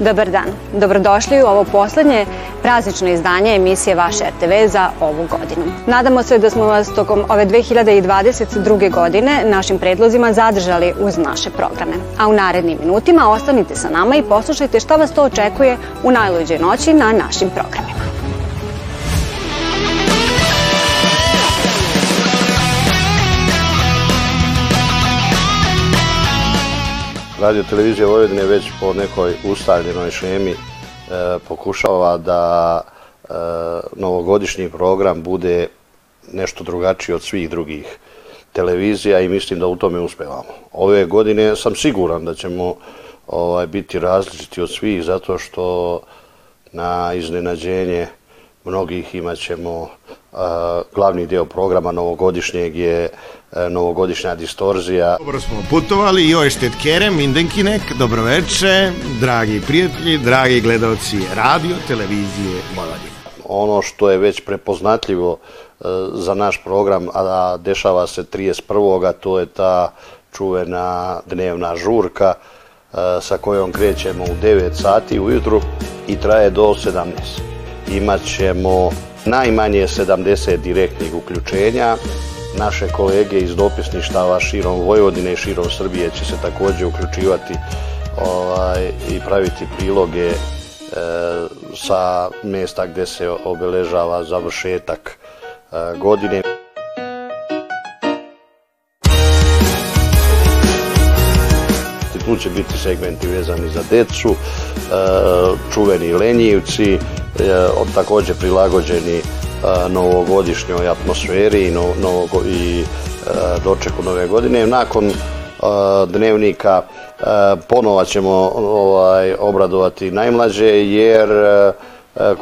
Dobar dan. Dobrodošli u ovo poslednje praznično izdanje emisije Vaše RTV za ovu godinu. Nadamo se da smo vas tokom ove 2022. godine našim predlozima zadržali uz naše programe. A u narednim minutima ostanite sa nama i poslušajte šta vas to očekuje u najluđoj noći na našim programima. Radio televizija Vojvodine već po nekoj ustavljenoj šemi e, pokušava da e, novogodišnji program bude nešto drugačiji od svih drugih televizija i mislim da u tome uspevamo. Ove godine sam siguran da ćemo ovaj, biti različiti od svih zato što na iznenađenje mnogih imat ćemo glavni deo programa novogodišnjeg je novogodišnja distorzija. Dobro smo putovali, joj štet kerem, mindenkinek, dobroveče, dragi prijatelji, dragi gledalci radio, televizije Vojvodine. Ono što je već prepoznatljivo za naš program, a dešava se 31. a to je ta čuvena dnevna žurka sa kojom krećemo u 9 sati ujutru i traje do 17. Imaćemo najmanje 70 direktnih uključenja. Naše kolege iz dopisništava širom Vojvodine i širom Srbije će se takođe uključivati ovaj, i praviti priloge e, sa mesta gde se obeležava završetak e, godine. Tu će biti segmenti vezani za decu, e, čuveni lenjivci, takođe prilagođeni novogodišnjoj atmosferi i, no, i dočeku nove godine. Nakon dnevnika ponova ćemo ovaj, obradovati najmlađe jer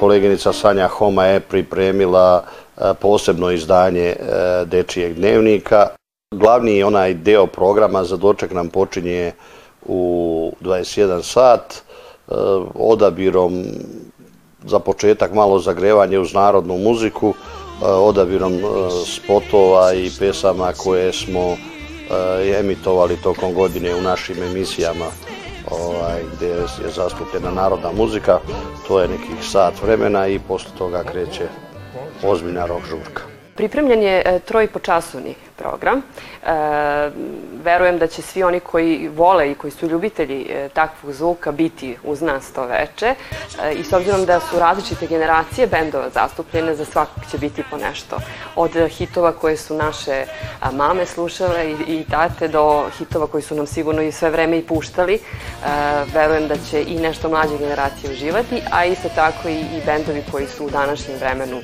koleginica Sanja Homa je pripremila posebno izdanje dečijeg dnevnika. Glavni onaj deo programa za doček nam počinje u 21 sat odabirom za početak malo zagrevanje uz narodnu muziku, e, odabirom e, spotova i pesama koje smo e, emitovali tokom godine u našim emisijama ovaj, gde je zastupljena narodna muzika. To je nekih sat vremena i posle toga kreće ozbiljna rock žurka. Pripremljen je e, troj počasovni program. E, verujem da će svi oni koji vole i koji su ljubitelji e, takvog zvuka biti uz nas to veče. I s obzirom da su različite generacije bendova zastupljene, za svakog će biti po nešto. Od hitova koje su naše mame slušale i, tate do hitova koji su nam sigurno i sve vreme i puštali. Verujem da će i nešto mlađe generacije uživati, a isto tako i bendovi koji su u današnjem vremenu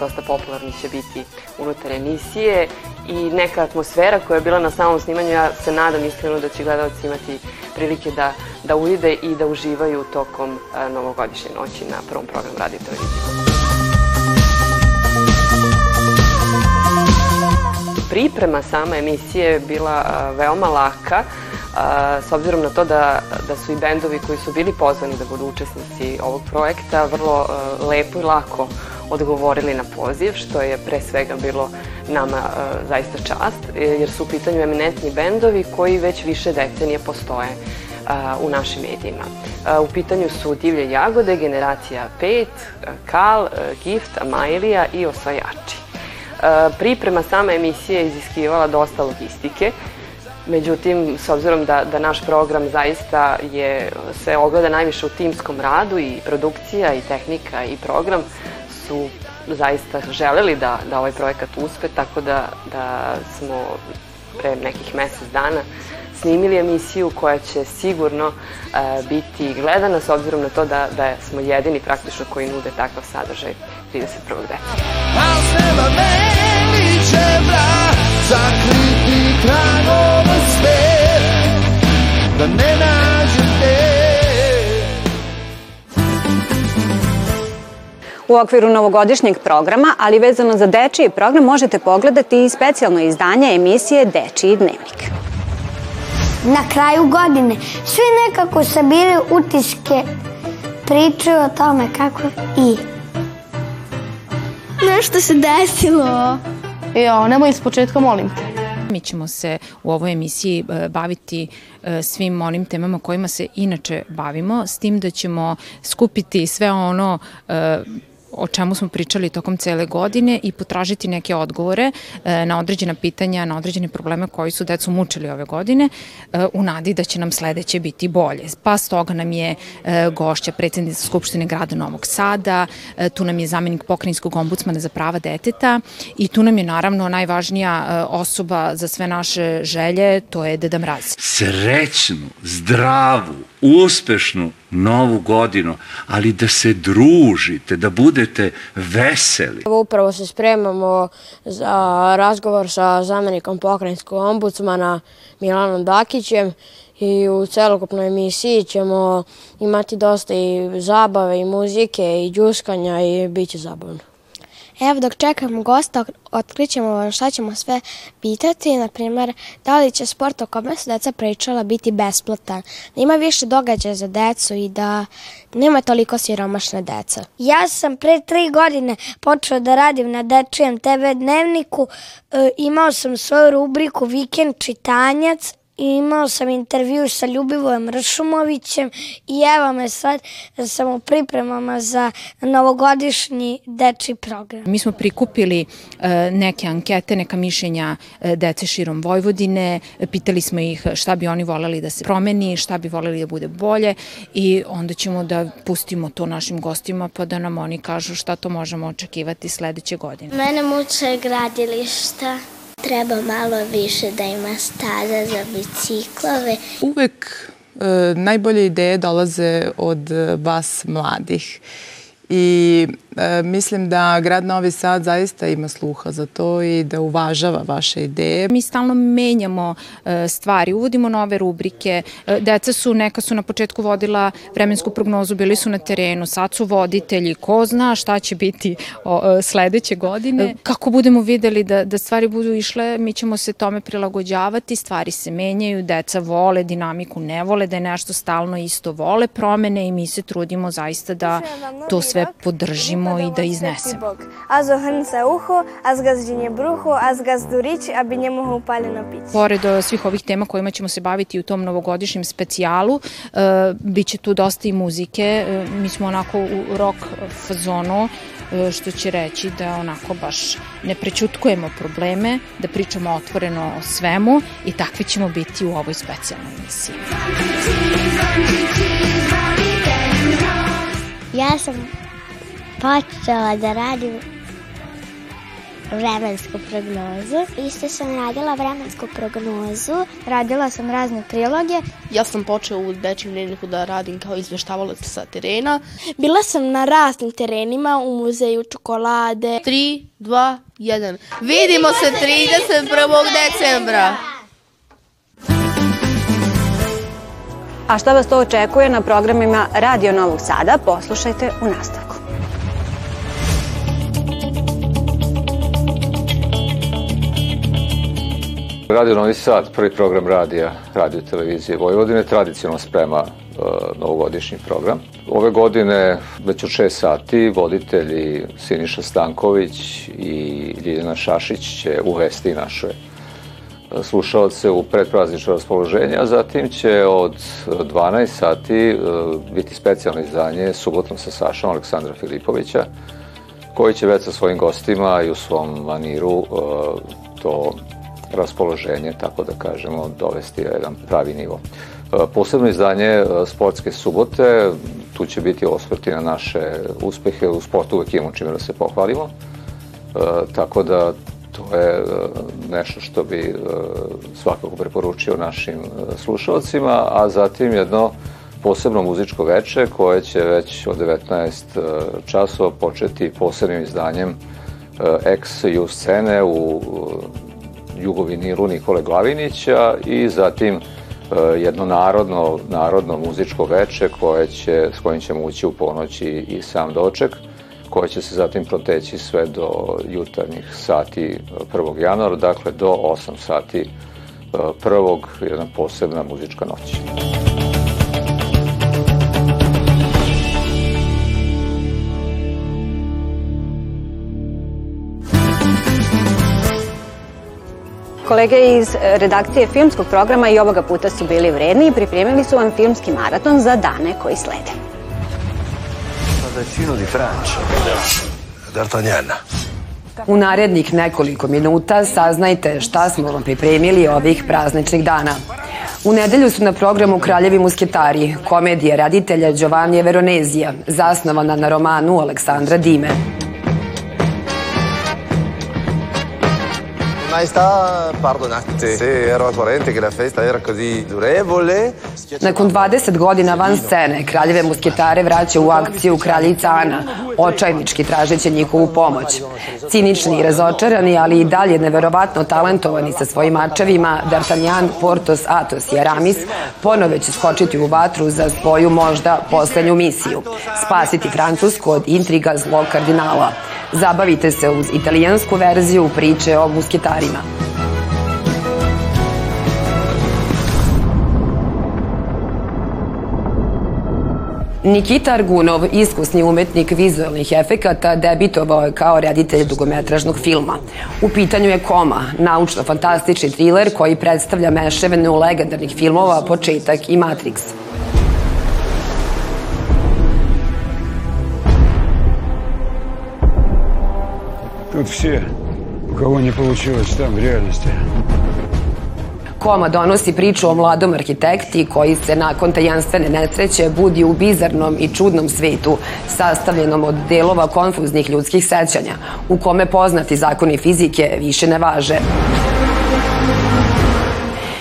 dosta popularni će biti unutar emisije i neka atmosfera koja je bila na samom snimanju, ja se nadam iskreno da će gledalci imati prilike da, da uvide i da uživaju tokom a, novogodišnje noći na prvom programu Radio Televizije. Priprema same emisije je bila a, veoma laka, a, s obzirom na to da, da su i bendovi koji su bili pozvani da budu učesnici ovog projekta vrlo lepo i lako odgovorili na poziv, što je pre svega bilo nama e, zaista čast, e, jer su u pitanju eminentni bendovi koji već više decenije postoje e, u našim medijima. U pitanju su Divlje jagode, Generacija 5, Kal, Gift, Amailija i Osvajači. Priprema same emisije iziskivala dosta logistike, Međutim, s obzirom da, da naš program zaista je, se ogleda najviše u timskom radu i produkcija i tehnika i program, su zaista želeli da, da ovaj projekat uspe, tako da, da smo pre nekih mesec dana snimili emisiju koja će sigurno e, biti gledana s obzirom na to da, da smo jedini praktično koji nude takav sadržaj 31. decembra. Al nema meni će vrat U okviru novogodišnjeg programa, ali vezano za dečiji program, možete pogledati i specijalno izdanje emisije Dečiji dnevnik. Na kraju godine svi nekako sabiraju utiske, pričaju o tome kako i. Nešto se desilo. Jo, nemoj iz početka, molim te. Mi ćemo se u ovoj emisiji e, baviti e, svim onim temama kojima se inače bavimo, s tim da ćemo skupiti sve ono e, o čemu smo pričali tokom cele godine i potražiti neke odgovore e, na određena pitanja, na određene probleme koji su decu mučili ove godine e, u nadi da će nam sledeće biti bolje. Pa stoga nam je e, gošća predsednica Skupštine grada Novog Sada, tu nam je zamenik pokrajinskog ombudsmana za prava deteta i tu nam je naravno najvažnija osoba za sve naše želje, to je Deda Mraz. Srećnu, zdravu, uspešnu novu godinu, ali da se družite, da budete veseli. Upravo se spremamo za razgovor sa zamenikom pokrajinskog ombudsmana Milanom Dakićem i u celokupnoj emisiji ćemo imati dosta i zabave i muzike i džuskanja i bit će zabavno. Evo dok čekamo gosta, otkrićemo vam šta ćemo sve pitati, na primjer da li će sport o kome su deca pričala biti besplatan, da ima više događaja za decu i da nema toliko siromašne deca. Ja sam pre tri godine počeo da radim na dečijem TV dnevniku, e, imao sam svoju rubriku Vikend čitanjac imao sam intervju sa Ljubivojem Ršumovićem i evo me sad sam u pripremama za novogodišnji deči program. Mi smo prikupili e, neke ankete, neka mišljenja e, dece širom Vojvodine, pitali smo ih šta bi oni voleli da se promeni, šta bi voleli da bude bolje i onda ćemo da pustimo to našim gostima pa da nam oni kažu šta to možemo očekivati sledeće godine. Mene muče gradilišta. Treba malo više da ima staza za biciklove. Uvek e, najbolje ideje dolaze od vas mladih i e, mislim da grad Novi Sad zaista ima sluha za to i da uvažava vaše ideje. Mi stalno menjamo e, stvari, uvodimo nove rubrike. E, deca su, neka su na početku vodila vremensku prognozu, bili su na terenu, sad su voditelji, ko zna šta će biti o, e, sledeće godine. E, kako budemo videli da, da stvari budu išle, mi ćemo se tome prilagođavati, stvari se menjaju, deca vole dinamiku, ne vole da je nešto stalno isto, vole promene i mi se trudimo zaista da to sve sve podržimo i da iznesemo. A zo hrnce uho, a zgazdinje bruho, a zgazdu rič, a bi njemu upali na pić. Pored e, svih ovih tema kojima ćemo se baviti u tom novogodišnjem specijalu, uh, bit će tu dosta i muzike. Uh, mi smo onako u rock fazonu, što će reći da onako baš ne prećutkujemo probleme, da pričamo otvoreno o svemu i takvi ćemo biti u ovoj specijalnoj emisiji. Ja sam počela da radim vremensku prognozu. Isto sam radila vremensku prognozu. Radila sam razne priloge. Ja sam počela u dečjem dnevniku da radim kao izveštavalac sa terena. Bila sam na raznim terenima u muzeju čokolade. 3, 2, 1. Vidimo se 31. decembra. A šta vas to očekuje na programima Radio Novog Sada, poslušajte u nastavku. Radio Novi Sad, prvi program radija, radio televizije Vojvodine, tradicionalno sprema e, novogodišnji program. Ove godine, već od 6 sati, voditelji Siniša Stanković i Ljiljana Šašić će uvesti naše slušalce u predpraznično raspoloženje, a zatim će od 12 sati e, biti specijalno izdanje subotno sa Sašom Aleksandra Filipovića, koji će već sa svojim gostima i u svom maniru e, to raspoloženje, tako da kažemo, dovesti na jedan pravi nivo. E, posebno izdanje Sportske subote, tu će biti osvrti na naše uspehe, u sportu uvek imamo čime da se pohvalimo, tako da To je e, nešto što bi e, svakako preporučio našim e, slušalcima, a zatim jedno posebno muzičko veče koje će već od 19 časova početi posebnim izdanjem ex-ju scene u jugoviniru Nikole Glavinića i zatim jedno narodno, narodno muzičko veče koje će, s kojim ćemo ući u ponoći i sam doček koja će se zatim proteći sve do jutarnjih sati 1. januara, dakle do 8 sati e, prvog, jedna posebna muzička noć. Kolege iz redakcije filmskog programa i ovoga puta su bili vredni i pripremili su vam filmski maraton za dane koji slede. Di Francia. D'Artagnan. U narednih nekoliko minuta saznajte šta smo vam pripremili ovih prazničnih dana. U nedelju su na programu Kraljevi musketari, komedija reditelja Giovanni Veronezija, zasnovana na romanu Aleksandra Dime. Maestà, pardonate se ero a corrente che la festa era così durevole. Nakon 20 godina van scene, kraljeve musketare vraća u akciju kraljica Ana, očajnički tražeći njihovu pomoć. Cinični i razočarani, ali i dalje neverovatno talentovani sa svojim mačevima, D'Artagnan, Portos, Athos i Aramis ponove će skočiti u vatru za svoju možda poslednju misiju. Spasiti Francusku od intriga zlog kardinala. Zabavite se uz italijansku verziju priče o musketarima. Nikita Argunov, iskusni umetnik vizualnih efekata, debitovao je kao reditelj dugometražnog filma. U pitanju je Koma, naučno-fantastični thriller koji predstavlja meševenu legendarnih filmova Početak i Matrix. Тут все, у кого не получилось там в реальности. Koma donosi priču o mladom arhitekti koji se nakon tajanstvene nesreće budi u bizarnom i čudnom svetu, sastavljenom od delova konfuznih ljudskih sećanja, u kome poznati zakoni fizike više ne važe.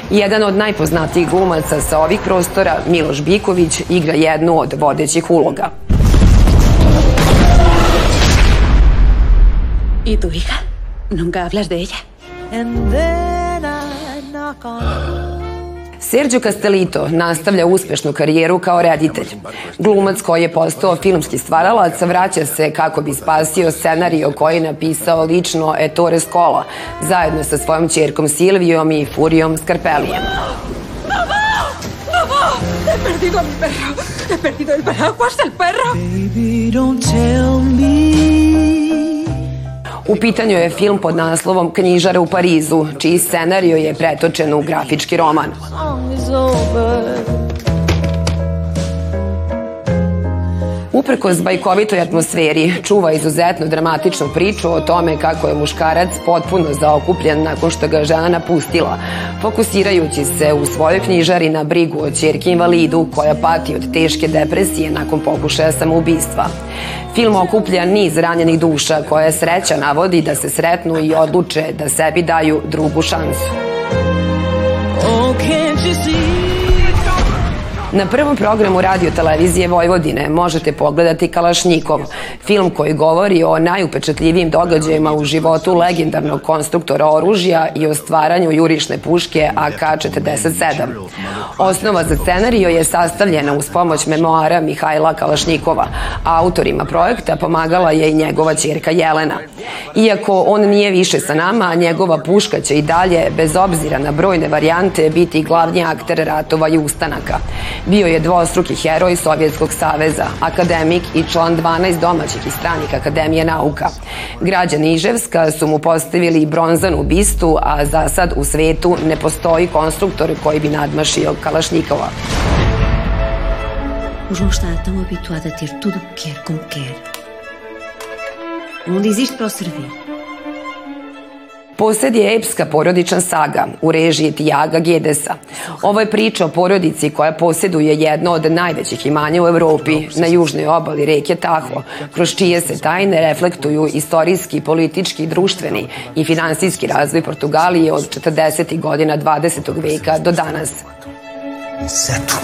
Jedan od najpoznatijih glumaca sa ovih prostora, Miloš Biković, igra jednu od vodećih uloga. ¿Y tu hija? ¿Nunca hablas de ella? Sergio Castellito nastavlja uspešnu karijeru kao reditelj. Glumac koji je postao filmski stvaralac vraća se kako bi spasio scenario koji je napisao lično Ettore Scola zajedno sa svojom čerkom Silvijom i Furijom Scarpelijem. He perdido a mi perro. He perdido el paraguas del perro. Baby, don't tell U pitanju je film pod naslovom Knjižara u Parizu, čiji scenario je pretočen u grafički roman. Uprkos bajkovitoj atmosferi, čuva izuzetno dramatičnu priču o tome kako je muškarac potpuno zaokupljen nakon što ga žena napustila, fokusirajući se u svojoj knjižari na brigu o čerki invalidu koja pati od teške depresije nakon pokušaja samoubistva. Film okuplja niz ranjenih duša koje sreća navodi da se sretnu i odluče da sebi daju drugu šansu. Oh, can't you see? Na prvom programu radio televizije Vojvodine možete pogledati Kalašnikov, film koji govori o najupečatljivijim događajima u životu legendarnog konstruktora oružja i o stvaranju jurišne puške AK-47. Osnova za scenario je sastavljena uz pomoć memoara Mihajla Kalašnikova, a autorima projekta pomagala je i njegova čerka Jelena. Iako on nije više sa nama, njegova puška će i dalje, bez obzira na brojne varijante, biti glavni akter ratova i ustanaka. Bio je dvostruki heroj Sovjetskog saveza, akademik i član 12 domaćih i stranih akademije nauka. Građani Iževska su mu postavili bronzanu bistu, a za sad u svetu ne postoji konstruktor koji bi nadmašio Kalašnikova. O João está tão habituado a ter tudo o que quer como quer. O mundo existe para o servir. Posled je epska porodična saga u režiji Tijaga Gedesa. Ovo je priča o porodici koja posjeduje jedno od najvećih imanja u Evropi na južnoj obali reke Taho, kroz čije se tajne reflektuju istorijski, politički, društveni i finansijski razvoj Portugalije od 40. godina 20. veka do danas. Certo.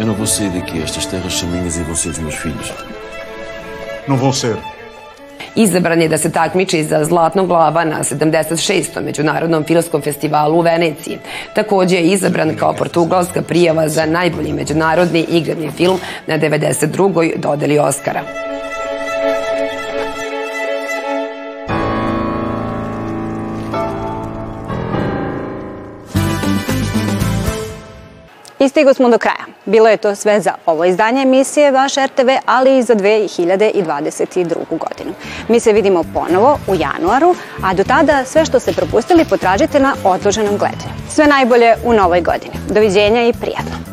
Eu não vou sair daqui. Estas terras são minhas e vão ser dos meus filhos. Não vão ser. Izabran je da se takmiči za Zlatnog glava na 76. Međunarodnom filmskom festivalu u Veneciji. Takođe je izabran kao portugalska prijava za najbolji međunarodni igrani film na 92. dodeli Oscara. I stigo smo do kraja. Bilo je to sve za ovo izdanje emisije Vaš RTV, ali i za 2022. godinu. Mi se vidimo ponovo u januaru, a do tada sve što ste propustili potražite na odloženom gledanju. Sve najbolje u novoj godini. Doviđenja i prijatno.